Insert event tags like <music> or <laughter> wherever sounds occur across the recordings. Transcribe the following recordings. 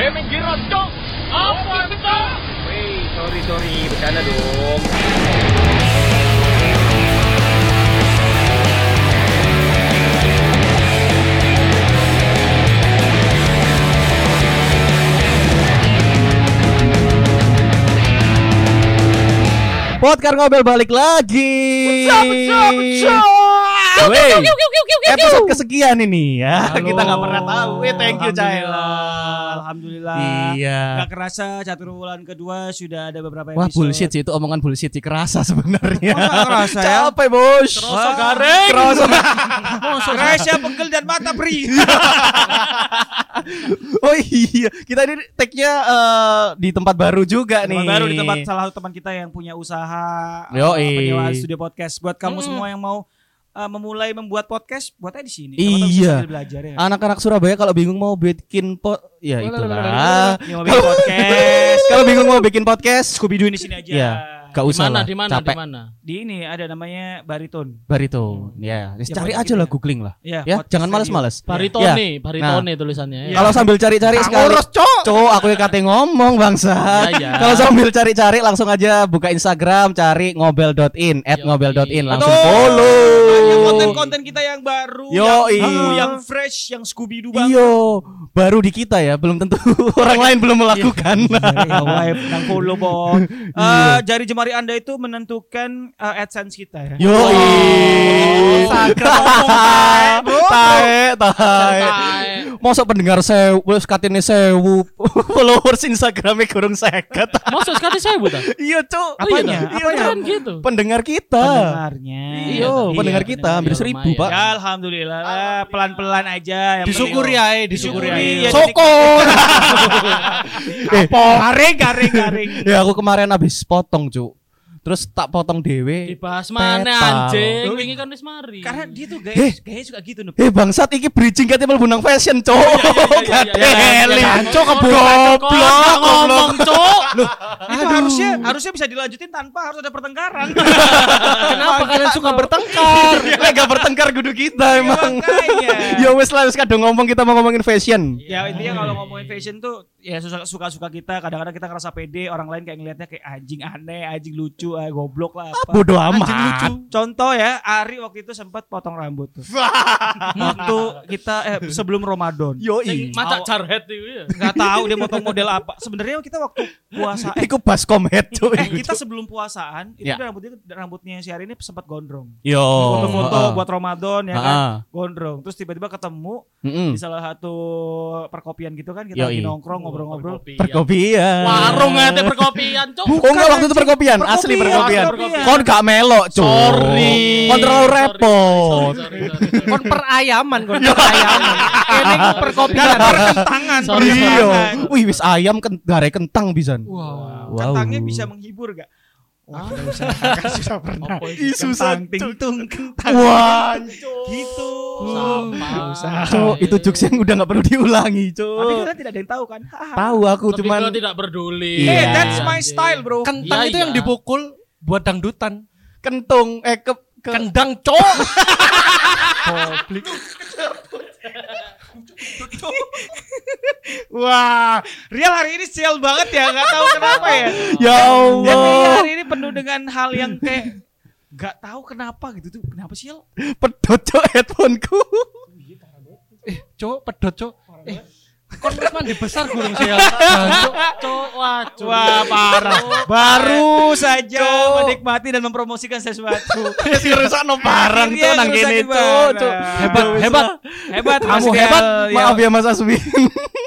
Eh, minggir cok. Apa itu? Wih, sorry sorry, bercanda dong. Podcast ngobel balik lagi. Wey, episode kesekian ini ya. Halo. Kita nggak pernah tahu. Eh, thank you Cahil. Alhamdulillah. Iya. Gak kerasa catur bulan kedua sudah ada beberapa Wah episode. bullshit sih itu omongan bullshit sih kerasa sebenarnya. Nggak kerasa ya? Capek bos. Kerasa garing. Kerasa. Resya pegel dan mata beri. oh iya, kita ini tag-nya eh, di tempat baru juga nih. baru di tempat salah satu teman kita yang punya usaha uh, penyewaan studio podcast. Buat kamu Mm. semua yang mau uh, memulai membuat podcast, buat aja di sini. Iya. Belajar ya. Anak-anak Surabaya kalau bingung mau bikin po ya itulah. Bikin podcast. <laughs> Kalau bingung mau bikin podcast, Scooby Doo di sini aja. Iya. Gak usah Di mana? lah. Di mana? Capek. Di mana? Di ini ada namanya bariton. Bariton. Ya, Ya, cari aja gitu lah ya. googling lah. Ya, Ya, jangan males-males. Baritone, baritone tulisannya. ya. Kalau sambil cari-cari sekali. cok. Cok, aku yang kate ngomong bangsa. Iya, iya. Kalau sambil cari-cari langsung aja buka Instagram, cari ngobel.in, ngobel.in langsung Betul. follow. Konten-konten kita yang baru, Yoi. yang, baru, yang fresh, yang Scooby Doo banget. Iyo, baru di kita ya, belum tentu <laughs> orang lain belum melakukan. Ya, <laughs> wah, nang follow bon. Eh, jemari anda itu menentukan eh, AdSense kita ya. Yoi. <laughs> Tae, tae. Mosok pendengar sewu, wis katene sewu, <laughs> followers Instagramnya kurang seket. Masuk sekali saya buta. Iya, Cuk. Apanya? Iya, Apanya? Kan gitu. Pendengar kita. Pendengarnya. Iya, pendengar benar. kita hampir Iya, seribu, lumayan. Pak. Ya alhamdulillah, lah, pelan-pelan aja. Yang Disyukuri ae, disyukuri ae. ya, Sokon. <laughs> eh, Garing, garing, garing. ya aku kemarin habis potong, Cuk. Terus tak potong dewe. Dibahas mana anjing? Wingi kan wis mari. Karena dia tuh Eh. gaya, gaya suka gitu Nup. Eh bangsat iki bridging kate mlebu nang fashion, iya, iya, iya, Gadeli. iya. Cuk goblok. ngomong, Cuk. Itu harusnya harusnya bisa dilanjutin tanpa harus ada pertengkaran. Kenapa kalian suka bertengkar? Lek gak bertengkar kudu kita emang. Ya wes lah wis kadang ngomong kita mau ngomongin fashion. ya intinya kalau ngomongin fashion tuh ya suka suka suka kita kadang-kadang kita ngerasa pede orang lain kayak ngelihatnya kayak anjing aneh anjing lucu ah, goblok lah apa Bodoh amat. lucu. Contoh ya, Ari waktu itu sempat potong rambut tuh. waktu kita eh sebelum Ramadan. Yoi. Maca Aw- jarhead itu ya. Nggak tahu dia potong model apa. Sebenarnya kita waktu puasa eh, Iku baskom head, Cuk. eh, kita sebelum puasaan itu Ya. rambutnya rambutnya si Ari ini sempat gondrong. Yo. Foto-foto heeh. buat Ramadan ya kan. Heeh. Gondrong. Terus tiba-tiba ketemu Mm-mm. di salah satu perkopian gitu kan kita lagi Yoi. nongkrong ngobrol-ngobrol. Perkopian. Warung ate perkopian, Cuk. Oh enggak waktu itu perkopian, asli perkopian. Kon gak melok, Cuk. Sorry. Kon terlalu repot. <laughs> Kon perayaman, kon perayaman. Ini perkopian. Tangan. Sorry, sorry, Iya. tangan. Wih, wis ayam gare kentang pisan. Wow. Wow. Kentangnya bisa menghibur gak? Wah, nggak usah. Kan sudah pernah. Apa Ih, itu? susah, ting tung, kentang. Wah, Gitu. Sama. Cuk, itu jokes yang udah gak perlu diulangi, Tapi Cuk. kita tidak ada yang tahu kan? Tahu aku Lebih cuman tidak peduli. Iya. Eh, that's my style, bro. Kentang Iya, itu yang iya. dipukul buat dangdutan. kentung eh ke, ke Kendang, cok. <laughs> <laughs> Wah, Real hari ini sial banget ya, nggak tahu kenapa ya. Ya Jadi Allah. hari ini penuh dengan hal yang kayak nggak tahu kenapa gitu tuh. Kenapa sial? Pedot cok headphoneku. Eh, cok, pedot, cok. Eh, kon wis mandi besar gurung sih ya. Cok. Cuk, wah. Wah, parah. Baru saja menikmati dan mempromosikan sesuatu. Si rusak no barang Akhirnya cok nang kene cok. Hebat, Ya hebat. Hebat, Kamu hebat. Gal. Maaf ya Mas Aswin.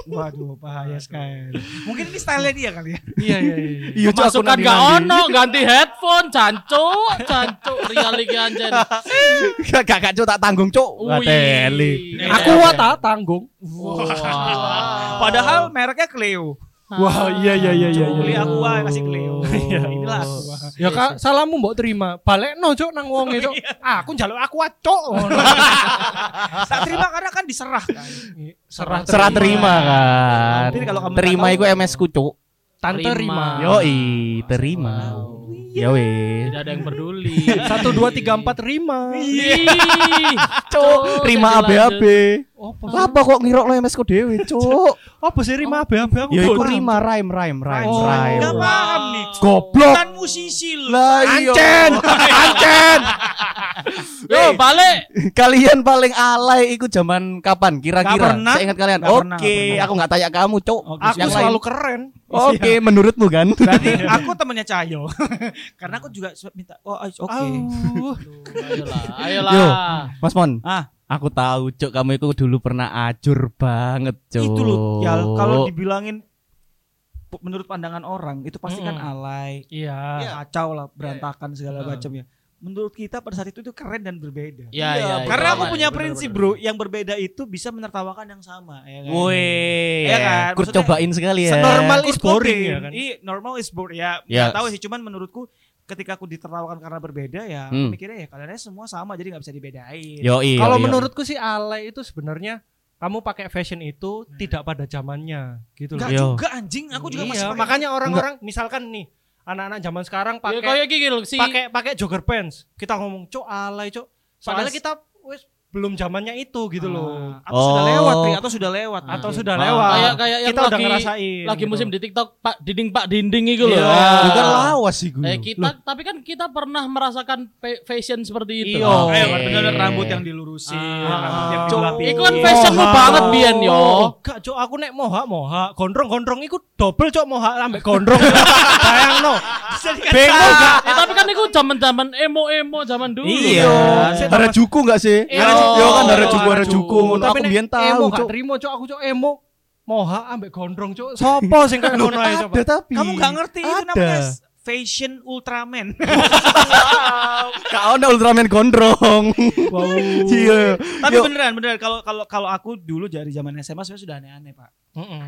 Waduh, bahaya sekali. Mungkin ini style dia kali ya. Iya, iya, iya. Iya Masukan gak ono, <laughs> ganti headphone, cancuk, cancuk, real iki anjen. Gak gak cok tak tanggung cok. Aku wa tak tanggung. Wah. Padahal mereknya Cleo. Wah, iya iya iya iya. Beli iya. aqua kasih Cleo. <laughs> Iya. Inilah aqua. Ya kak, salammu mbok terima. Balik no cok nang wong itu. Aku njaluk aku cok. <laughs> Tak terima karena kan diserah kan. Serah Serah terima kan. Kalau kamu Terima iku MS ku cok. Tante Terima. Rima. Yoi, terima. Ya wes. Tidak ada yang peduli. Satu dua tiga empat rima. Ih, Cuk, rima jadi lanjut. ABAB. Apa sih? Apa kok ngirok lo MS ku dhewe, cuk? <laughs> Apa sih rima abe-abe aku? Ya iku rima rhyme rhyme rhyme Oh. rhyme. Gak paham nih. Goblok. Kan musisi. Lah iya. Ancen. <laughs> Ancen. Yo, balik. Kalian paling alay iku zaman kapan kira-kira? Saya ingat kalian. Oke, aku nggak tanya kamu, Cuk. Oke, Aku selalu lain. keren. Oke, menurutmu kan? Berarti <laughs> aku temennya Cahyo. Karena aku juga minta, oh oke. Auh. Ayolah, ayolah. Yo. Mas Mon, Ah, aku tahu, Cuk, kamu itu dulu pernah ajur banget, Cuk. itu loh. Ya kalau dibilangin menurut pandangan orang itu pasti kan Mm-mm. alay, Iya. kacau lah, berantakan segala Heeh. macam ya. Menurut kita pada saat itu itu keren dan berbeda. Ya, ya, ya, Karena aku aman, punya bener, prinsip, bener. Bro, yang berbeda itu bisa menertawakan yang sama, ya kan? Woi, Iya kan? Kur Maksudnya, cobain sekali ya. Normal is Kurt boring Cobain. ya kan. Iya, normal is boring. Ya, Ya. nggak tahu sih, cuman menurutku ketika aku ditertawakan karena berbeda ya, aku Hmm. mikirnya ya kalian semua sama jadi nggak bisa dibedain. Yo, iya. Kalau iya. menurutku sih alay itu sebenarnya kamu pakai fashion itu tidak pada zamannya gitu loh. Enggak Yo. juga anjing, aku juga masih iya, pakai- makanya orang-orang misalkan nih anak-anak zaman sekarang Ya, pakai kayak gini loh si pakai pakai jogger pants. Kita ngomong, "Cok, alay, Cok." Padahal Soalnya- kita wes belum zamannya itu gitu loh. Atau sudah Oh. lewat, Tri, atau sudah lewat. Atau sudah Ah. lewat. kayak kayak yang kita udah lagi ngerasain. lagi gitu. musim di TikTok Pak Dinding Pak Dinding itu loh. Iya. Ah. Itu kan lawas sih gue. Eh kita tapi kan kita pernah merasakan fashion seperti itu. Iya. Oh, Oke. kayak bener rambut yang dilurusin, Ah. rambut yang Cok. dilapis. Iku kan fashionmu Moha. banget biyen yo. Gak, Cok, aku nek moha moha, gondrong-gondrong iku double Cok moha ambek gondrong. <laughs> Bayangno. Bingung gak? Eh, tapi kan itu zaman-zaman emo-emo zaman dulu. Iya. loh. Harajuku enggak sih? Iya. Yo kan Harajuku Harajuku. Harajuku. Ngono Tapi aku nek biyen emo tahu, gak Cuk. terima Cok, aku Cok emo. Moha ambek gondrong Cok. Sopo sing kayak ngono ae coba. Ada tapi. Kamu gak ngerti itu Ada. namanya fashion Ultraman. <laughs> Kak ono Ultraman gondrong. Iya. Tapi Yo. beneran beneran kalau kalau kalau aku dulu dari zaman SMA sebenarnya sudah aneh-aneh, Pak.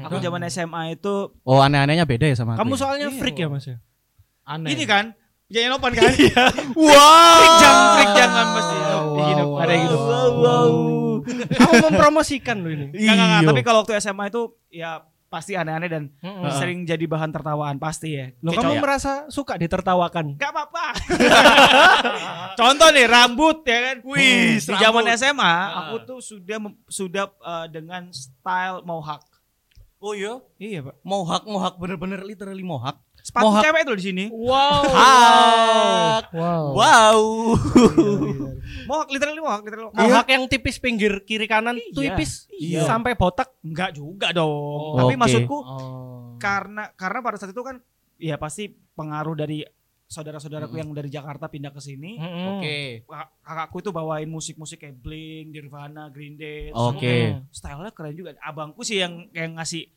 Aku zaman SMA itu Oh aneh-anehnya beda ya sama aku. Kamu ya? soalnya Iya. freak ya Mas ya? Aneh. ini kan Jangan open kan? Wow. Freak jam, freak jangan pasti. Wow, wow, ada yang gitu. Wow, wow. Kamu mempromosikan loh ini. Enggak. Iya. Tapi kalau waktu SMA itu ya pasti aneh-aneh dan Mm-mm. sering jadi bahan tertawaan pasti ya. Kayak kamu contoh- merasa suka ditertawakan? Gak apa-apa. <laughs> Contoh nih rambut ya kan. Wih, di zaman. SMA Ah. aku tuh sudah sudah eh, dengan style mohawk. Oh iya. Iya, Pak. Mohak mohak bener-bener literally mohak. Sepatu Mohawk. cewek tuh di sini. Wow. Hak. Wow. Wow. Mohawk literally mohawk, literally. Mohawk yang tipis pinggir kiri kanan Iya. tipis Iya. sampai botak. Enggak juga dong. Oh, Tapi oke. maksudku Oh. karena karena pada saat itu kan ya pasti pengaruh dari saudara-saudaraku yang dari Jakarta pindah ke sini. Oke. Kak- Kakakku itu bawain musik-musik kayak Blink, Nirvana, Green Day. Oke. Hmm. Stylenya keren juga. Abangku sih yang yang ngasih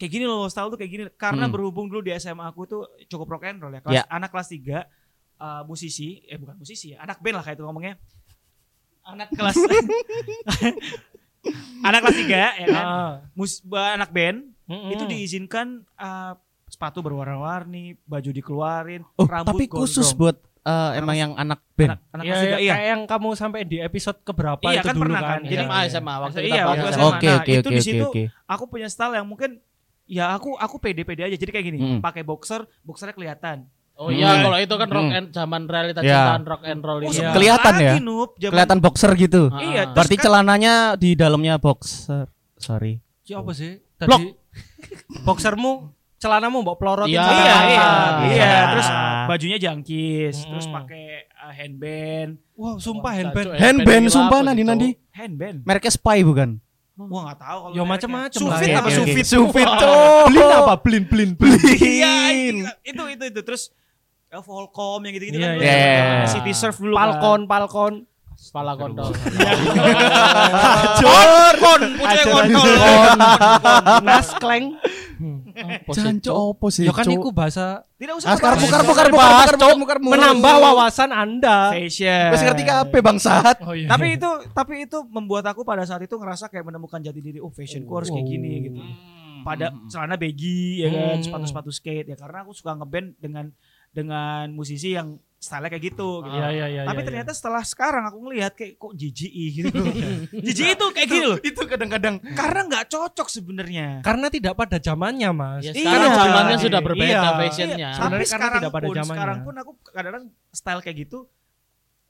kayak gini loh, style tuh kayak gini. Karena Hmm. berhubung dulu di SMA aku tuh cukup rock and roll ya. Kelas, Ya. Anak kelas 3 uh, musisi, eh bukan musisi ya, anak band lah kayak itu ngomongnya. Anak <laughs> kelas <laughs> Anak kelas 3 ya kan. Ah. Mus, anak band Mm-mm. itu diizinkan uh, sepatu berwarna-warni, baju dikeluarin, Oh, rambut tapi khusus gondrong. buat eh, emang yang anak band. anak, anak Ya, kelas ya, iya. kayak yang kamu sampai di episode keberapa Iya, itu kan dulu pernah kan. kan. Jadi SMA, SMA waktu Iya, kita SMA. SMA. Oke Nah, oke itu oke di oke situ oke. Aku punya style yang mungkin ya aku aku pede-pede aja. Jadi kayak gini, Mm. pakai boxer, boxernya kelihatan. Oh iya, Hmm. kalau itu kan rock Hmm. and zaman realita Ya. cintaan rock and roll Oh, itu. Iya. Kelihatan ya? Noob, zaman- Kelihatan boxer gitu. Ah, Iya, ah. Berarti kan- celananya di dalamnya boxer. Sorry. Siapa sih? Blok. Tadi <laughs> boxermu, celanamu mbok pelorotin Iya, sampai Iya, iya, Iya. iya. Terus bajunya jangkis, Mm-mm. terus pakai uh, handband, Wah, sumpah handband. Handband gila sumpah Nandi Nandi. cowok? handband. Mereknya Spy bukan? Wah nggak tahu kalau Ya, macam-macam Sufit apa Oke, Sufit? Sufit tuh. Blin apa? Blin, blin, blin. Iya, itu itu itu terus eh, Volcom yang gitu-gitu Iya, kan. iya, iya. City Surf dulu kan. Palkon, <laughs> palkon. Kepala kontol. Kon, kon, pucuk kontol. Naskleng. Jancu opo sih? Ya kan iku bahasa Tidak usah Ah, bahas. bukar bukar bukar bukar menambah wawasan Anda. fashion. Wes ngerti kabeh bangsat. Oh iya. tapi itu tapi itu membuat aku pada saat itu ngerasa kayak menemukan jati diri oh fashionku harus kayak gini gitu pada celana baggy ya kan Hmm. sepatu-sepatu skate ya karena aku suka ngeband dengan dengan musisi yang style kayak gitu. gitu. Iya iya iya. Tapi iya, ternyata setelah sekarang aku ngelihat kayak kok JJI gitu. <laughs> JJI itu kayak gini loh. Itu kadang-kadang Karena nggak cocok sebenarnya. iya. karena tidak pada zamannya, Mas. Ya, Iya. zamannya Iya. sudah berbeda Iya. fashionnya. Iya, tapi karena sekarang tidak pada pun, zamannya. sekarang pun aku kadang-kadang style kayak gitu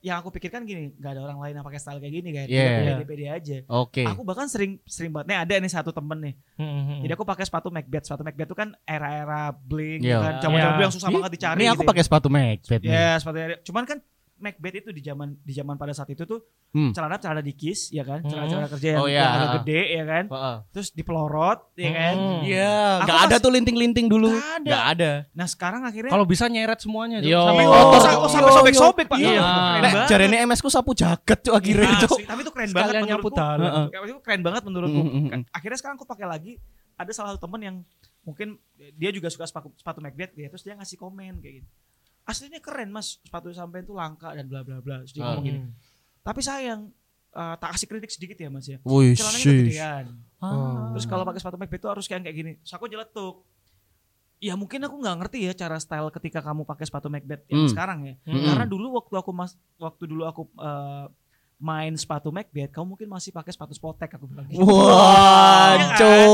yang aku pikirkan gini, nggak ada orang lain yang pakai style kayak gini kayak Yeah. pede-pede aja. Oke. Aku bahkan sering sering banget nih ada nih satu temen nih. Hmm, hmm, hmm. Jadi aku pakai sepatu Macbeth. Sepatu Macbeth itu kan era-era bling Iya. kan. Iya. bling yang susah Ini- banget dicari. Ini aku gitu ya. pakai sepatu Macbeth nih. Ya, sepatu cuman kan Macbeth itu di zaman di zaman pada saat itu tuh Hmm. celana celana dikis ya kan, Hmm. celana celana kerja yang, Oh, iya. yang agak gede ya kan, Heeh. terus dipelorot ya kan. Hmm. Iya, Aku nggak ada tuh linting-linting dulu. Nggak ada. Ada. Nah sekarang akhirnya Kalau bisa nyeret semuanya. Cuk. Yo. Sampai Oh, kotor. sampai- oh, sampai sobek-sobek pak. Iya. Nah, jarene MS ku sapu jaket tuh akhirnya Asli, Cuk. tapi itu keren banget menurutku. Kayak itu keren banget menurutku. Akhirnya sekarang aku pakai lagi ada salah satu temen yang mungkin dia juga suka sepatu, sepatu Macbeth ya, terus dia ngasih komen kayak gitu. Aslinya keren mas, sepatu sampai itu langka dan bla bla bla. Terus dia Ah. ngomong gini. Hmm. Tapi sayang, eh, tak kasih kritik sedikit ya mas ya. Wih, Celananya kegedean. Oh. Terus kalau pakai sepatu Macbeth itu harus kayak kayak gini. Terus aku jeletuk. Ya mungkin aku nggak ngerti ya cara style ketika kamu pakai sepatu Macbeth yang Hmm. sekarang ya. Hmm. Karena dulu waktu aku mas waktu dulu aku eh, main sepatu Macbeth, kamu mungkin masih pakai sepatu Spotek aku bilang. gitu. Wah, Iya kan?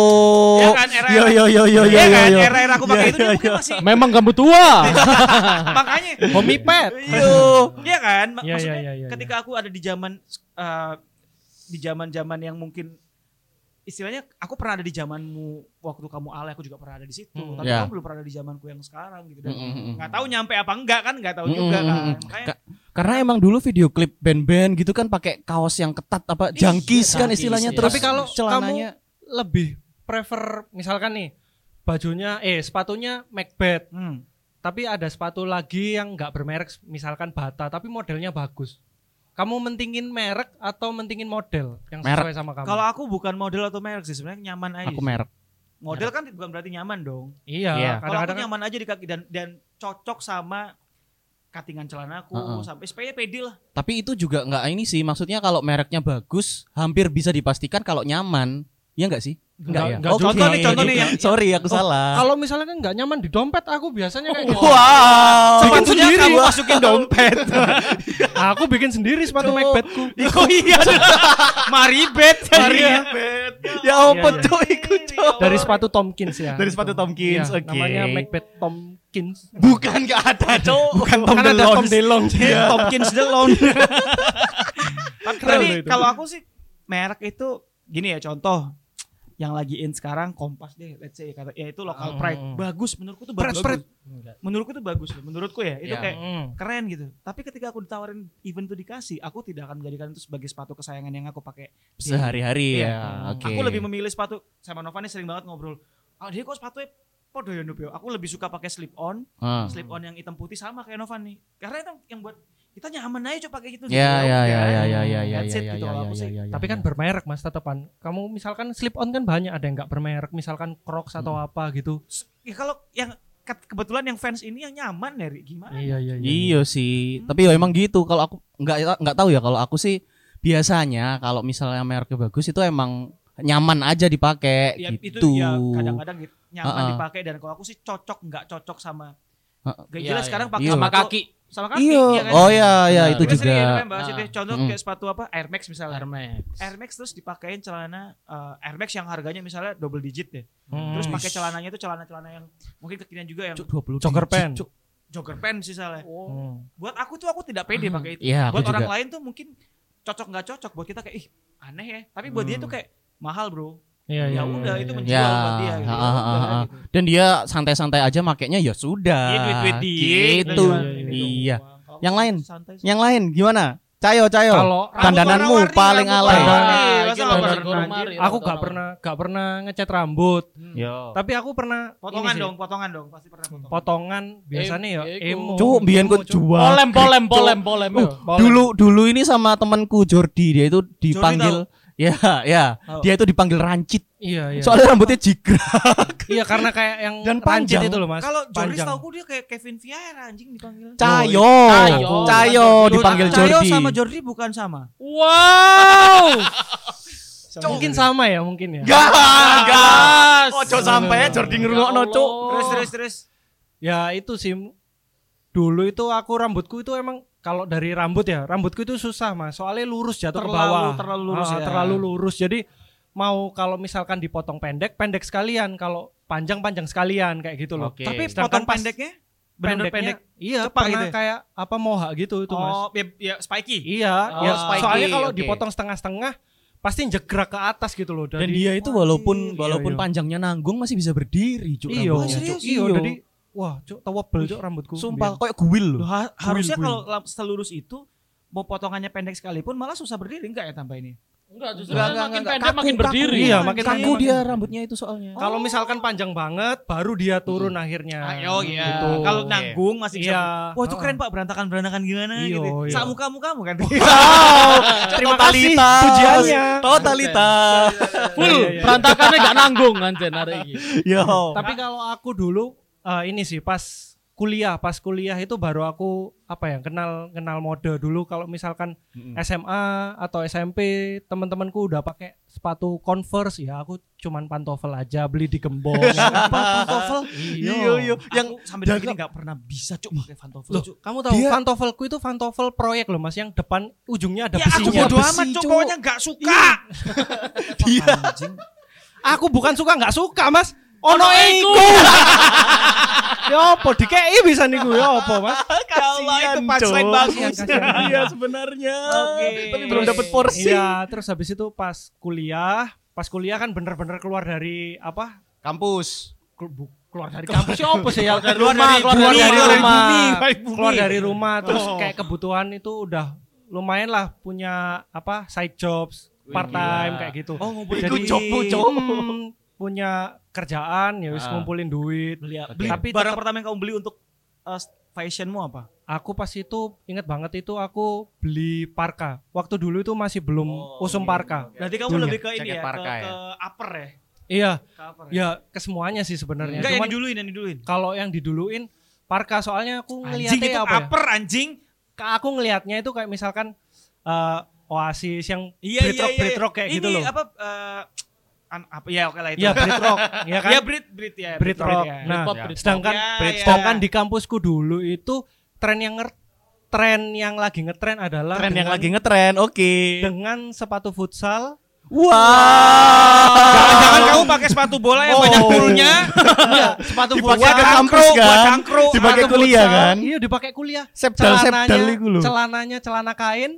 Iya kan, era- Yo yo yo yo yo Iya kan, yo. era-era aku pakai Iya, itu dia iya, mungkin iya. masih Memang kamu tua. <laughs> makanya Homipet. Yo. Iya kan? Ma- Iya, Maksudnya iya, iya, iya, ketika aku ada di zaman eh, di zaman-zaman yang mungkin istilahnya aku pernah ada di zamanmu waktu kamu alay aku juga pernah ada di situ. Hmm. Tapi Ya. kamu belum pernah ada di zamanku yang sekarang gitu dan Mm, mm, mm. nggak tahu nyampe apa enggak kan nggak tahu Mm, juga mm, kan. mm, mm. Makanya Ka- Karena emang dulu video klip band-band gitu kan pakai kaos yang ketat apa Iya, jangkis kan istilahnya iya. terus Tapi kalau celananya Lebih prefer misalkan nih bajunya eh sepatunya Macbeth, hmm. tapi ada sepatu lagi yang nggak bermerek misalkan Bata tapi modelnya bagus. Kamu mentingin merek atau mentingin model yang Merek. sesuai sama kamu? kalau aku bukan model atau merek sih sebenarnya nyaman aja. aku merek. Model kan bukan berarti nyaman dong. iya, Iya. Kalau aku kadang-kadang kan- nyaman aja di kaki dan dan cocok sama katingan celanaku Heeh. sampai supaya pede lah. Tapi itu juga nggak ini sih, maksudnya kalau mereknya bagus, hampir bisa dipastikan kalau nyaman. Iya nggak sih? Enggak, ya? enggak Oke. juga. Contoh nih, contoh nih yang- Sorry aku salah. kalau misalnya kan nggak nyaman di dompet aku biasanya kayak gitu. Wow. Sepatunya sendiri. kamu masukin dompet. <laughs> aku bikin sendiri sepatu. Macbethku. oh iya. <laughs> Maribet. <laughs> Maribet. Ya ampun Iya, iya. tuh ikut. Dari sepatu Tomkins ya. Dari sepatu Tomkins, Iya, oke. Namanya Macbeth Tomkins. Bukan nggak ada, Cuk. Bukan Tom kan ada. Tom DeLonge. Iya. Tompkins <laughs> Delon. Keren Tapi kalau aku sih merek itu gini ya contoh yang lagi in sekarang Kompas deh let's say kata ya itu local Hmm. pride bagus menurutku tuh Pride, bagus pride. menurutku tuh bagus loh. menurutku ya itu Ya. kayak Hmm. keren gitu tapi ketika aku ditawarin event itu dikasih aku tidak akan menjadikan itu sebagai sepatu kesayangan yang aku pakai Sehari-hari Iya. ya. Oke. aku lebih memilih sepatu sama Nova nih sering banget ngobrol ah dia kok sepatunya podo ya Nup, yo?" aku lebih suka pakai slip on Ah. slip on yang hitam putih sama kayak Novan nih karena itu yang buat kita nyaman aja coba pakai gitu Ya ya udah. ya ya ya ya ya That's ya it ya gitu ya kalau ya aku sih. ya, ya, Tapi kan ya. bermerek mas tetepan. Kamu misalkan slip on kan banyak ada yang nggak bermerek. Misalkan Crocs atau Hmm. apa gitu. ya kalau yang ke- kebetulan yang fans ini yang nyaman dari gimana Iya iya Iya sih, tapi ya emang gitu. Kalau aku nggak nggak tahu ya. Kalau aku sih biasanya kalau misalnya mereknya bagus itu emang nyaman aja dipakai ya gitu. itu ya kadang-kadang gitu, nyaman Ha-ha. dipakai dan kalau aku sih cocok nggak cocok sama gak Iya, jelas iya. sekarang pakai Iya. Sama kaki sama kaki Iya. ya kan? Oh ya ya Benar. itu sering ya, juga. bahas itu Ah. contoh Mm. kayak sepatu apa Air Max misalnya Air Max. Air Max terus dipakein celana eh, Air Max yang harganya misalnya double digit deh Hmm. terus pakai celananya itu celana-celana yang mungkin kekinian juga yang Cuk, 20 Jogger pen. Cuk. jogger pants misalnya Hmm. buat aku tuh aku tidak pede pakai itu Iya, aku buat orang juga. lain tuh mungkin cocok nggak cocok buat kita kayak ih aneh ya tapi buat dia Hmm. tuh kayak mahal bro Iya iya. ya udah iya, itu iya. menjual Ya, buat dia gitu. ha, Ya ha, udah, ha, ha. gitu. Dan dia santai-santai aja makainya ya sudah. Iya duit-duit dia Gitu. Iya, iya, Iya. Yang lain? Yang lain gimana? Cayo, cayo. Kalau Dandananmu paling alay. aku gak pernah gak pernah ngecat rambut. Yo. Tapi aku pernah Potongan dong, potongan dong, pasti pernah potong. Potongan biasanya ya Eh, emo. Cuk, biyen ku jual. Polem, polem, polem, polem. Uh, Boleh. dulu dulu ini sama temanku Jordi dia itu dipanggil ya ya Tahu. dia itu dipanggil rancit Iya iya. soalnya rambutnya jigrak iya karena kayak yang Dan rancit panjang. itu loh mas. Kalau Joris tauku dia kayak Kevin Vieira anjing dipanggil. Cayo Cayo. Cayo dipanggil Cayo Jordi sama Jordi bukan sama. Wow. <laughs> mungkin sama ya mungkin ya. Gak, Gas. Ojo sampai Jordi ngerungokno, Ya Cuk. Terus terus terus. Ya itu sih dulu itu aku rambutku itu emang kalau dari rambut ya, rambutku itu susah mas. Soalnya lurus jatuh ke Terlalu- bawah. terlalu lurus Ah, ya. Terlalu lurus. Jadi mau kalau misalkan dipotong pendek, pendek sekalian. Kalau panjang panjang sekalian kayak gitu loh. Oke. Tapi Sedangkan potong pas- pendeknya Pendek-pendek. bener-bener Iya, pernah gitu ya? kayak apa moha gitu itu mas. Oh, ya, ya spiky. Iya, Oh, ya, spiky, soalnya kalau oke. dipotong setengah-setengah pasti jegrak ke atas gitu loh. Dan Jadi, dia itu walaupun iya, walaupun iya. panjangnya nanggung masih bisa berdiri, Cuk. Iya. Cuk. iya, jadi wah, cuk, tewebel cuk rambutku. Sumpah Biar. kayak guil Loh, ha- harusnya kalau selurus itu mau potongannya pendek sekalipun malah susah berdiri enggak ya tambah ini? Enggak, justru Enggak, makin enggak, enggak. pendek Kaku, makin kaku. berdiri. Iya, makin Kaku dia rambutnya itu soalnya. Kalau misalkan panjang banget, baru dia turun akhirnya. Ayo iya. Gitu. Kalau nanggung masih bisa. Iya. Wah itu keren pak berantakan-berantakan gimana Iya, gitu. iya. Sak muka mukamu kan. <laughs> Terima kasih pujiannya. Totalitas. Full Iya, iya. berantakannya enggak nanggung anjen hari ini. Yo. Tapi kalau aku dulu eh, ini sih pas kuliah, pas kuliah itu baru aku apa ya kenal kenal mode dulu. Kalau misalkan SMA atau SMP teman-temanku udah pakai sepatu Converse ya, aku cuman pantofel aja beli di gembong. <laughs> pantofel. Iya. iya. Yang sampai detik ini nggak pernah bisa cuk pakai pantofel. Loh, Cuk. kamu tahu Dia- pantofelku itu pantofel proyek loh Mas, yang depan ujungnya ada Ya aku besinya. bodo besi, amat cuk Cuk. pokoknya nggak suka. <laughs> Dia Anjing. Aku bukan suka nggak suka Mas. Ono iku. <laughs> ya apa dikei bisa niku ya apa Mas? <laughs> Allah itu Kasian, punchline Cuk. bagus. Iya sebenarnya. Oke. Tapi belum dapat porsi. Iya, terus habis itu pas kuliah, pas kuliah kan bener-bener keluar dari apa? Kampus. Keluar dari kampus ya apa sih ya? Keluar dari Keluar rumah, dari, keluar keluar dari dari rumah. rumah, Balik bumi. keluar dari rumah, terus Oh. kayak kebutuhan itu udah lumayan lah punya apa side jobs, part time kayak gitu. Oh ngumpulin Jadi job, job. <laughs> hmm, punya kerjaan ya wis Ah. ngumpulin duit. Beli, Oke. beli Tapi barang tetep- pertama yang kamu beli untuk uh, fashionmu apa? Aku pas itu inget banget itu aku beli parka. Waktu dulu itu masih belum Oh, usum oke, parka. oke. Berarti kamu Dulu lebih ke ini Jaket ya, parka ke, ya? ke upper ya? Iya, Ke upper ya kesemuanya sih sebenarnya. Enggak yang Cuman diduluin, yang diduluin. kalau yang diduluin parka soalnya aku Anjing ngeliatnya itu apa ya? upper anjing. Ka- Aku ngelihatnya itu kayak misalkan eh, Oasis yang Iya Brit iya rock, iya. Brit rock kayak ini gitu loh. apa eh, an- apa ya oke lah itu. Iya Brit rock, <laughs> ya kan? Iya Brit Brit ya. Brit rock. ya. Nah, Britpop, Britpop. sedangkan Ya, Brit- ya. di kampusku dulu itu tren yang nger tren yang lagi ngetren adalah Tren yang lagi ngetren. Oke. dengan sepatu futsal Wah. Jangan-jangan kamu pakai sepatu bola yang Oh. banyak bulunya. <laughs> Iya, sepatu Dipakai futsal ke kampus buat kan? cangkru, Dipakai kuliah futsal. kan? Iya dipakai kuliah. Sepdal sepdal Celananya, lho. celananya celana kain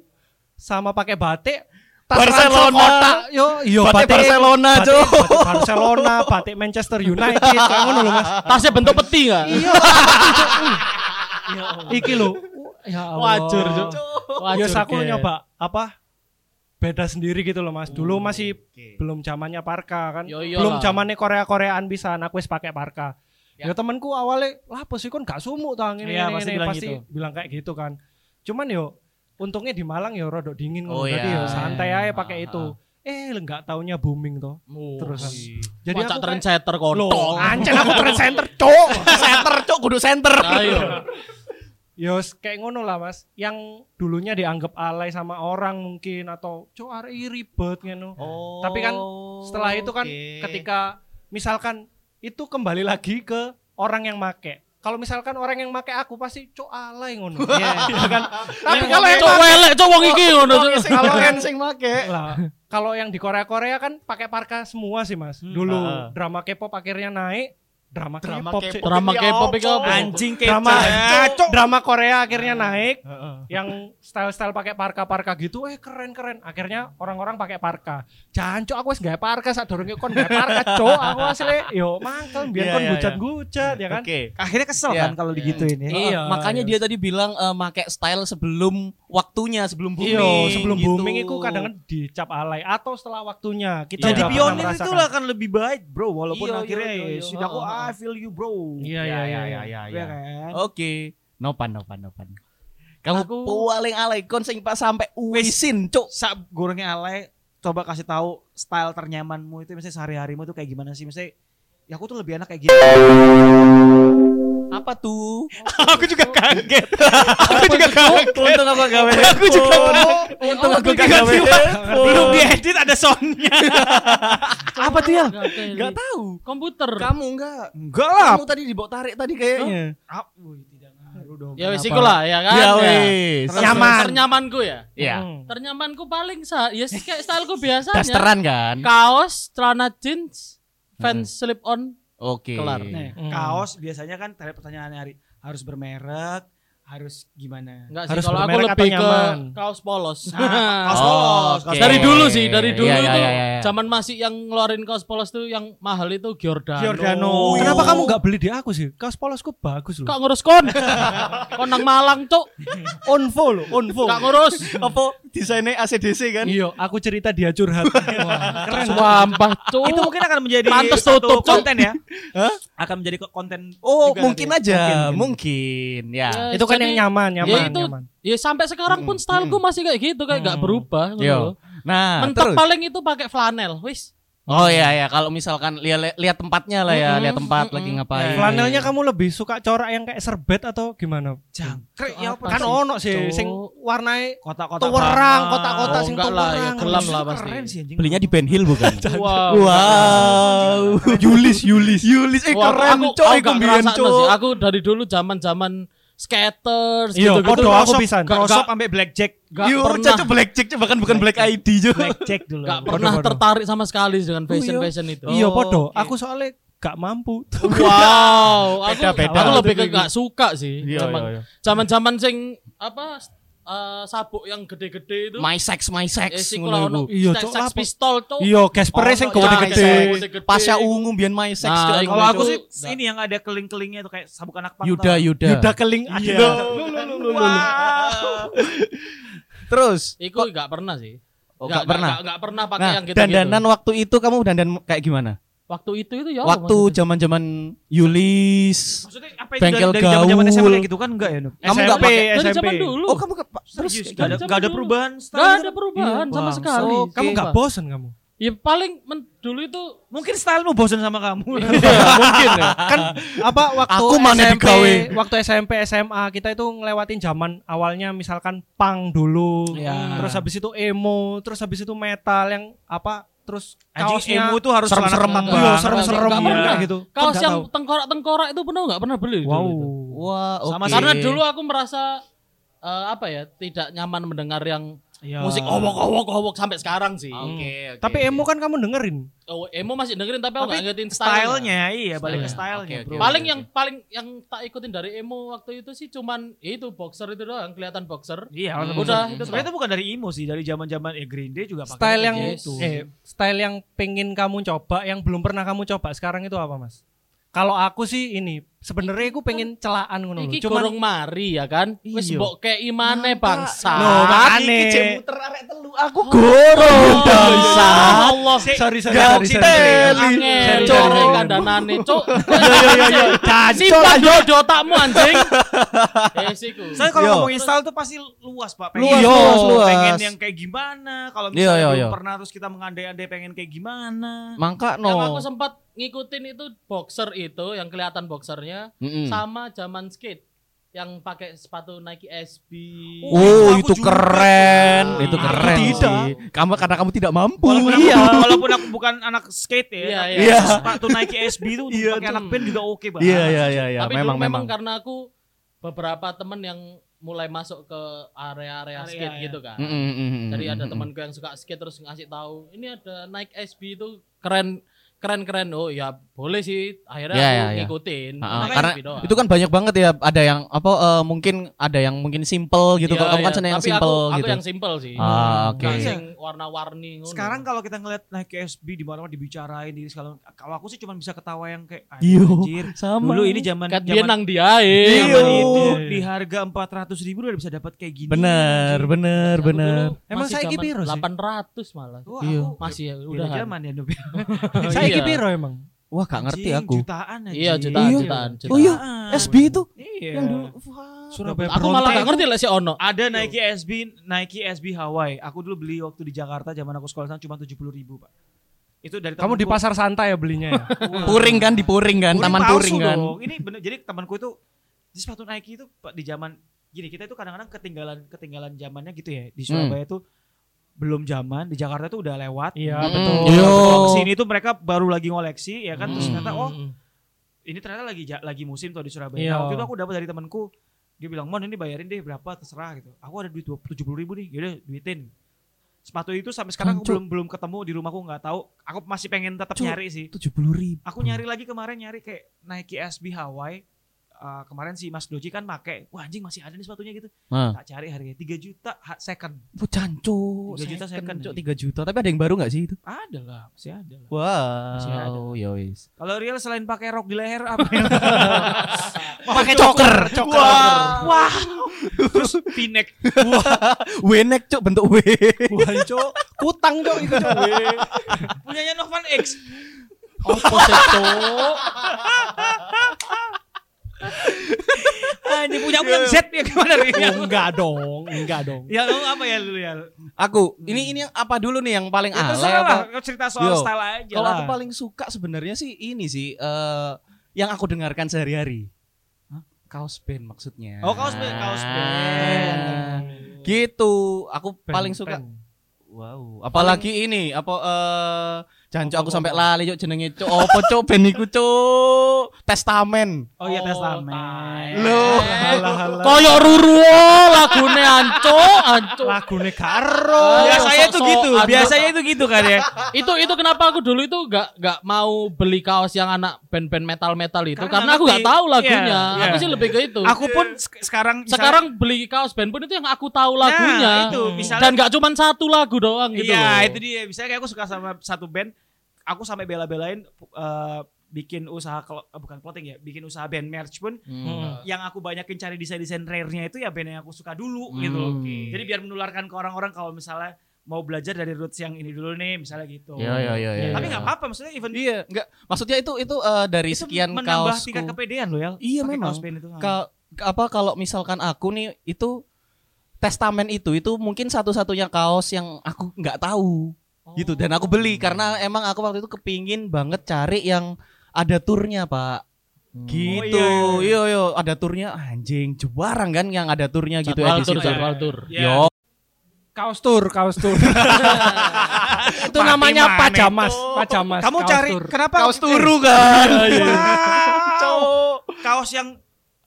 sama pakai batik. Barcelona. Yo, yo Batik Barcelona, batik- Cuk. batik Barcelona, batik Manchester United, <laughs> ngono lho, Mas. Tasnya bentuk peti enggak? Iya. Iki lho. Ya Allah. Wajur. Ya Wajur, aku Ge. nyoba apa? Beda sendiri gitu loh, Mas. Dulu masih belum zamannya parka kan. Yo, belum zamannya Korea-Koreaan bisa aku wis pakai parka. Ya, temanku awalnya lah apa sih kon gak sumuk tau ini, Iya, ini, pasti ini. bilang pasti gitu. bilang kayak gitu kan. Cuman yo untungnya di Malang yo rodok dingin Oh, ngono. Jadi iya. yo santai aja pakai Ah, itu. Eh nggak taunya booming toh. Terus Jadi jadi Wacak aku tren kayak, setter loh, kontol. ancen aku trend center, cok. <laughs> Center, Cuk, kudu center. <laughs> Ayo. Yo kayak ngono lah Mas. Yang dulunya dianggap alay sama orang mungkin atau cok arek iki ribet ngono. Oh. Tapi kan setelah itu kan ketika misalkan itu kembali lagi ke orang yang make. Kalau misalkan orang yang make aku pasti cok alay ngono. <laughs> Iya kan. Tapi kalau yang Cok welek, cok wong iki ngono. Kalau yang sing make. kalau yang di Korea-Korea kan pakai parka semua sih Mas. Dulu Ah. drama K-pop akhirnya naik, drama Drama K-pop sih. Drama K-pop apa? Anjing drama drama Korea akhirnya naik yang style-style pakai parka-parka gitu eh keren-keren akhirnya orang-orang pakai parka jancuk aku wis gawe parka sak durunge kon gawe parka cok aku asli yo mangkel biar Iya, kon iya, gucat-gucat ya kan Oke. Akhirnya kesel Iya. kan kalau digituin ya. Iya, makanya iya. dia tadi bilang eh, make style sebelum waktunya, sebelum booming. Iya, sebelum gitu. booming itu kadang kan dicap alay atau setelah waktunya kita Jadi pionir merasakan. itu lah kan lebih baik bro walaupun Iya, iya, akhirnya iya, ya iya. sudah aku I feel you bro. Iya iya iya. iya. ya, Iya kan? Oke, nopan nopan nopan. Kamu Aku- paling alay kon sing pas sampai wisin, cuk. Sak gorengnya alay coba kasih tahu style ternyamanmu itu misalnya sehari-harimu tuh kayak gimana sih misalnya ya aku tuh lebih enak kayak gini. Apa tuh? <laughs> aku juga kaget. <laughs> aku juga <laughs> kaget. Untung aku gawe. Aku juga. Untung aku gak gawe. Belum diedit ada soundnya. Apa tuh ya? Gak tahu. Komputer. Kamu enggak. Enggak lah. Kamu tadi dibawa tarik tadi kayaknya. Ya wis iku lah ya kan. Ya Ya. wis. Nyaman. Ternyamanku ya. Iya. Hmm. Ternyamanku paling sa ya sih kayak styleku biasanya. Dasteran kan? Kaos, celana jeans, fans slip on. Oke. Kelar. Nah, Hmm. kaos biasanya kan tadi pertanyaannya hari harus bermerek, harus gimana? Enggak sih Harus kalau aku lebih ke kaos polos. Ah, kaos Oh, polos, kaos oke. dari dulu sih, dari dulu Iya, itu iya, iya, iya. zaman masih yang ngeluarin kaos polos tuh yang mahal itu Giordano. Giordano. Kenapa kamu nggak beli di aku sih? Kaos polosku bagus loh. Kak ngurus kon. <laughs> kon nang Malang, Cuk. Onvo loh, Onvo. Kak ngurus. Apa desainnya ACDC kan? Iya, aku cerita dia curhat. <laughs> Wah, Keren Sumpah, Cuk. Itu mungkin akan menjadi Pantes satu tutup, konten ya. Hah? Akan menjadi ko- konten Oh, juga mungkin nanti ya. aja, Mungkin, mungkin, ya. Ya, itu kan jadi- yang nyaman, nyaman, ya itu nyaman. ya sampai sekarang pun styleku masih kayak gitu kayak nggak Hmm. berubah gitu Yo. loh. Nah, Mentok terus. paling itu pakai flanel, wis. Oh iya ya, kalau misalkan lihat lihat tempatnya lah ya, Mm-mm, lihat tempat mm-mm. lagi ngapain. Flanelnya kamu lebih suka corak yang kayak serbet atau gimana? Jangkrik ya apa Kan sih? ono sih Cuk. sing warnai kotak-kotak tuwerang, banget. kotak-kotak Oh, sing ya, tuwerang. gelap Justru lah pasti. Keren sih anjing. Belinya di Ben Hill bukan? <laughs> Wow. wow. Yulis, Yulis, Yulis, eh keren aku, coy, aku sih. Aku dari dulu zaman-zaman skaters Iya, gitu-gitu. podo aku Crossover gak, sampai blackjack. gak Yo, pernah cocok blackjack bahkan bukan black ID juga. Blackjack dulu. gak pernah Podo-podo. tertarik sama sekali dengan fashion-fashion itu. Iya, Oh, podo. oke. Aku soalnya gak mampu. <laughs> Wow, aku, Beda-beda. aku lebih ke gak suka sih. Iya, iya, iya. Zaman-zaman sing apa eh, sabuk yang gede-gede itu. My sex, my Eh, sex. sih ngono. Iya, sex, Cok, sex pistol tuh. Iya, Gaspere sing Oh, gede-gede. gede-gede. Pasya ungu biyen my sex Nah, Kalau aku sih ini yang ada keling-kelingnya itu kayak sabuk anak pang. Yuda, tau. Yuda. Yuda keling Iya. Terus, Iku gak pernah sih. oh, Gak- gak pernah. Gak, gak pernah pakai Nah, yang gitu-gitu. dandanan waktu itu kamu dandan kayak gimana? Waktu itu itu ya. Waktu zaman-zaman Yulis. Maksudnya apa itu Bengkel dari, zaman-zaman SMA kayak gitu kan enggak ya, Nup? Kamu nggak SMP, pakai- dari SMP. zaman dulu. Oh, kamu ke terus Serius, dari gak ada, gak ada perubahan Gak style ada gitu? perubahan Iya, sama bang. sekali. So, Kamu gak Sumpah. bosen kamu? Ya paling men- dulu itu Mungkin stylemu bosan sama kamu. <laughs> mungkin ya. kan apa waktu Aku mana SMP, digawe? waktu SMP SMA kita itu ngelewatin zaman awalnya misalkan punk dulu, Iya. terus habis itu emo, terus habis itu metal yang apa, terus Anjing kaosnya emu tuh harus serem-serem celana ketat. Iya, banget. serem-serem Nggak iya. pernah. gitu. Kan Kaos nggak yang tahu. tengkorak-tengkorak itu pernah nggak pernah beli dulu wow. itu. Wah, oke. Sama Karena dulu aku merasa eh, apa ya tidak nyaman mendengar yang Iya. musik owok-owok-owok sampai sekarang sih. Oke, oke. Tapi emo kan kamu dengerin. Oh, emo masih dengerin tapi aku Tapi nggak ngikutin style. Stylenya iya balik ke Style. stylenya Oke, bro. Paling yang paling yang tak ikutin dari emo waktu itu sih cuman ya itu boxer itu doang kelihatan boxer. Iya, Hmm. udah. Udah, itu Sebenarnya itu bukan dari emo sih, dari zaman-zaman ya Green Day juga pakai Style yang gitu. eh style yang pengen kamu coba yang belum pernah kamu coba sekarang itu apa, Mas? Kalau aku sih ini sebenarnya aku pengen celaan ngono lho. Iki Cuman gorong mari ya kan. Wis Iya. mbok kei imane bangsa. Loh, makane. Iki cek muter arek telu. Aku gorong Oh, bangsa. Allah. sorry sorry sorry, sorry. core kandanane, cuk. Yo yo yo. Simpan yo di otakmu anjing. Eh siku. Saya kalau Yo. ngomongin style tuh pasti luas, Pak. Luas, Yo. luas, luas. Pengen yang kayak gimana? Kalau misalnya yo, belum yo. pernah terus kita mengandai-andai pengen kayak gimana? Mangka Yang aku no. sempat ngikutin itu boxer itu yang kelihatan boxernya Mm-mm. sama zaman skate yang pakai sepatu Nike SB. Oh, aku itu juga keren, tuh. itu Aku keren tidak. sih. Kamu karena kamu tidak mampu. Walaupun aku, Iya. <laughs> walaupun aku bukan anak skate ya, Iya, iya. sepatu Nike SB itu untuk <laughs> Iya, pakai anak band juga oke banget. Iya, iya, iya, iya. Tapi Memang, dulu memang memang. karena aku beberapa temen yang mulai masuk ke area-area Area, skate iya. gitu kan. Mm, mm, mm, mm, Jadi ada mm, temanku yang suka skate terus ngasih tahu, ini ada Nike SB itu keren keren keren oh ya boleh sih akhirnya Iya, aku iya, iya. ngikutin Ah, ah, Nike karena doang. Itu kan banyak banget ya. Ada yang apa? eh, mungkin ada yang mungkin simple gitu. Iya, Kalau kamu kan iya. seneng yang Tapi simple aku, gitu. Aku yang simple sih. Ah, oke. Nggak sing warna-warni ngono. Sekarang kalau kita ngeliat Nike SB di mana-mana dibicarain di segala kalau aku sih cuma bisa ketawa yang kayak "Ah, Iyo, anjir. sama. Dulu ini zaman Kat zaman nang dia Iya. Iyo. itu di harga 400 ribu udah bisa dapat kayak gini. Bener, anjir. bener, Aku bener. Emang zaman piro sih? 800 malah. Wah, Iya. aku Masih ya udah udah. zaman ya <laughs> Saya iya. piro emang? Wah, gak ngerti Anjing, aku. Jutaan aja. Iya, jutaan, Iya. jutaan, jutaan. Oh iya. SB itu Iya. yang dulu. Wah. Surabaya Aku malah gak ngerti lah si Ono. Ada Nike SB, Nike SB Hawaii. Aku dulu beli waktu di Jakarta zaman aku sekolah sana cuma 70 ribu pak. Itu dari Kamu di pasar santai ya belinya ya? <laughs> Puring kan, di Puring kan, Puring Taman palsu Puring kan. dong. Ini bener, jadi temanku itu di sepatu Nike itu Pak, di zaman gini kita itu kadang-kadang ketinggalan ketinggalan zamannya gitu ya di Surabaya itu belum zaman di Jakarta itu udah lewat. Iya, Mm, betul. Yo. Kalau ke sini tuh mereka baru lagi ngoleksi ya kan terus Mm. ternyata oh ini ternyata lagi lagi musim tuh di Surabaya. Iya. Nah, waktu itu aku dapat dari temanku dia bilang mon ini bayarin deh berapa terserah gitu aku ada duit tujuh puluh ribu nih yaudah duitin sepatu itu sampai sekarang aku belum belum ketemu di rumahku nggak tahu aku masih pengen tetap Cuk. nyari sih tujuh puluh ribu. aku nyari lagi kemarin nyari kayak Nike SB Hawaii Uh, kemarin si Mas Doji kan pakai wah anjing masih ada nih sepatunya gitu Nah, tak cari harganya 3 juta second oh, canco. Tiga juta second. Cok, tiga juta. Tapi ada yang baru nggak sih itu? ada lah masih ada lah Wow. ada. ya wis. kalau Real selain pakai rok di leher apa yang <laughs> <laughs> Pakai choker, choker. Wah, wow. Terus V-neck. Wenek cok bentuk W. Wah, Cok. Kutang, Cok, itu, Cok. <laughs> Punyanya Novan X. Apa sih, Cuk? Ah, ini punya punya Z ya gimana Real? Enggak dong, enggak dong. Ya lu apa ya lu ya? Aku, ini ini yang apa dulu nih yang paling Ya alay apa? lah, kau cerita soal Yo, style aja Kalau lah. aku paling suka sebenarnya sih ini sih eh yang aku dengarkan sehari-hari. Kaos band maksudnya. Oh, kaos band, kaos band. Ah, Gitu. Aku paling suka. Ben. Wow. Apalagi ini apa jancu aku sampai lali cuk jenenge cuk. Apa cuk band iku cuk? Testamen. Oh iya testamen. Loh. Halah, halah. Koyok Ruru lagune ancuk, ancuk. Lagune karo. Biasanya sok-sok gitu, biasanya itu gitu kan ya. itu itu kenapa aku dulu itu gak gak mau beli kaos yang anak band-band metal-metal itu Karena aku gak tahu lagunya. Iya, Aku iya. sih lebih ke itu. Aku pun sek- sekarang sekarang beli kaos band pun itu yang aku tahu Nah, lagunya. itu Hmm. misalnya Dan gak cuma satu lagu doang gitu. Iya, itu dia. Misalnya kayak aku suka sama satu band, aku sampai bela-belain eh, bikin usaha eh, bukan clothing ya, bikin usaha band merch pun Hmm. yang aku banyakin cari desain-desain rare-nya itu ya band yang aku suka dulu Hmm. gitu loh. Oke. Jadi biar menularkan ke orang-orang kalau misalnya mau belajar dari roots yang ini dulu nih, misalnya gitu. Iya iya iya. iya. Tapi nggak apa-apa, maksudnya even Iya, enggak. Maksudnya itu itu eh, dari itu sekian menambah kaosku. tingkat kepedean loh ya. Iya, pakai memang. kaos band itu. Ka- apa kalau misalkan aku nih itu testamen itu itu mungkin satu-satunya kaos yang aku nggak tahu gitu dan aku beli karena emang aku waktu itu kepingin banget cari yang ada turnya pak gitu Oh, iya, iya iya ada turnya anjing jarang kan yang ada turnya gitu edisi tur, tur. jadwal tur. Iya. yo Kaos tur, kaos tur. <laughs> itu Mati namanya pajamas, itu? pajamas. Kamu kaos cari tur. kenapa? kaos turu kan Wow. Kaos yang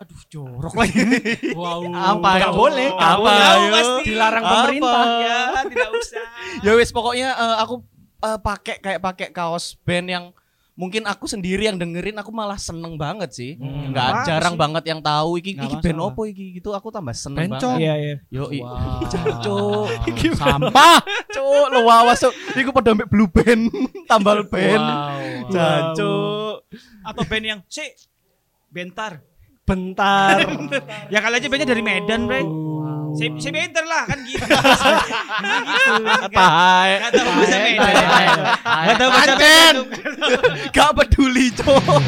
aduh jorok lagi. <laughs> Wow. apa Nggak boleh, nggak apa? Pasti. Dilarang Apa? pemerintah. ya, tidak usah. <laughs> ya wis pokoknya eh, aku eh, pakai kayak pakai kaos band yang mungkin aku sendiri yang dengerin aku malah seneng banget sih Hmm. nggak jarang sih? banget yang tahu iki Nggak iki band opo iki gitu aku tambah seneng Bencong. banget Iya, iya. yo i Wow. <laughs> Cuk. Sampah. cuk lu awas cuk iku pada ambek blue band tambal band Wow. Jancuk. Atau band yang si bentar. <laughs> Bentar. Ya kali aja bandnya dari Medan, Bre. Wow. Si, si bentar lah kan gitu. <laughs> gitu. Tai. Gak tahu bahasa Medan. Tai, tai, tai. Gak tahu bahasa. Medan. Gak peduli cuk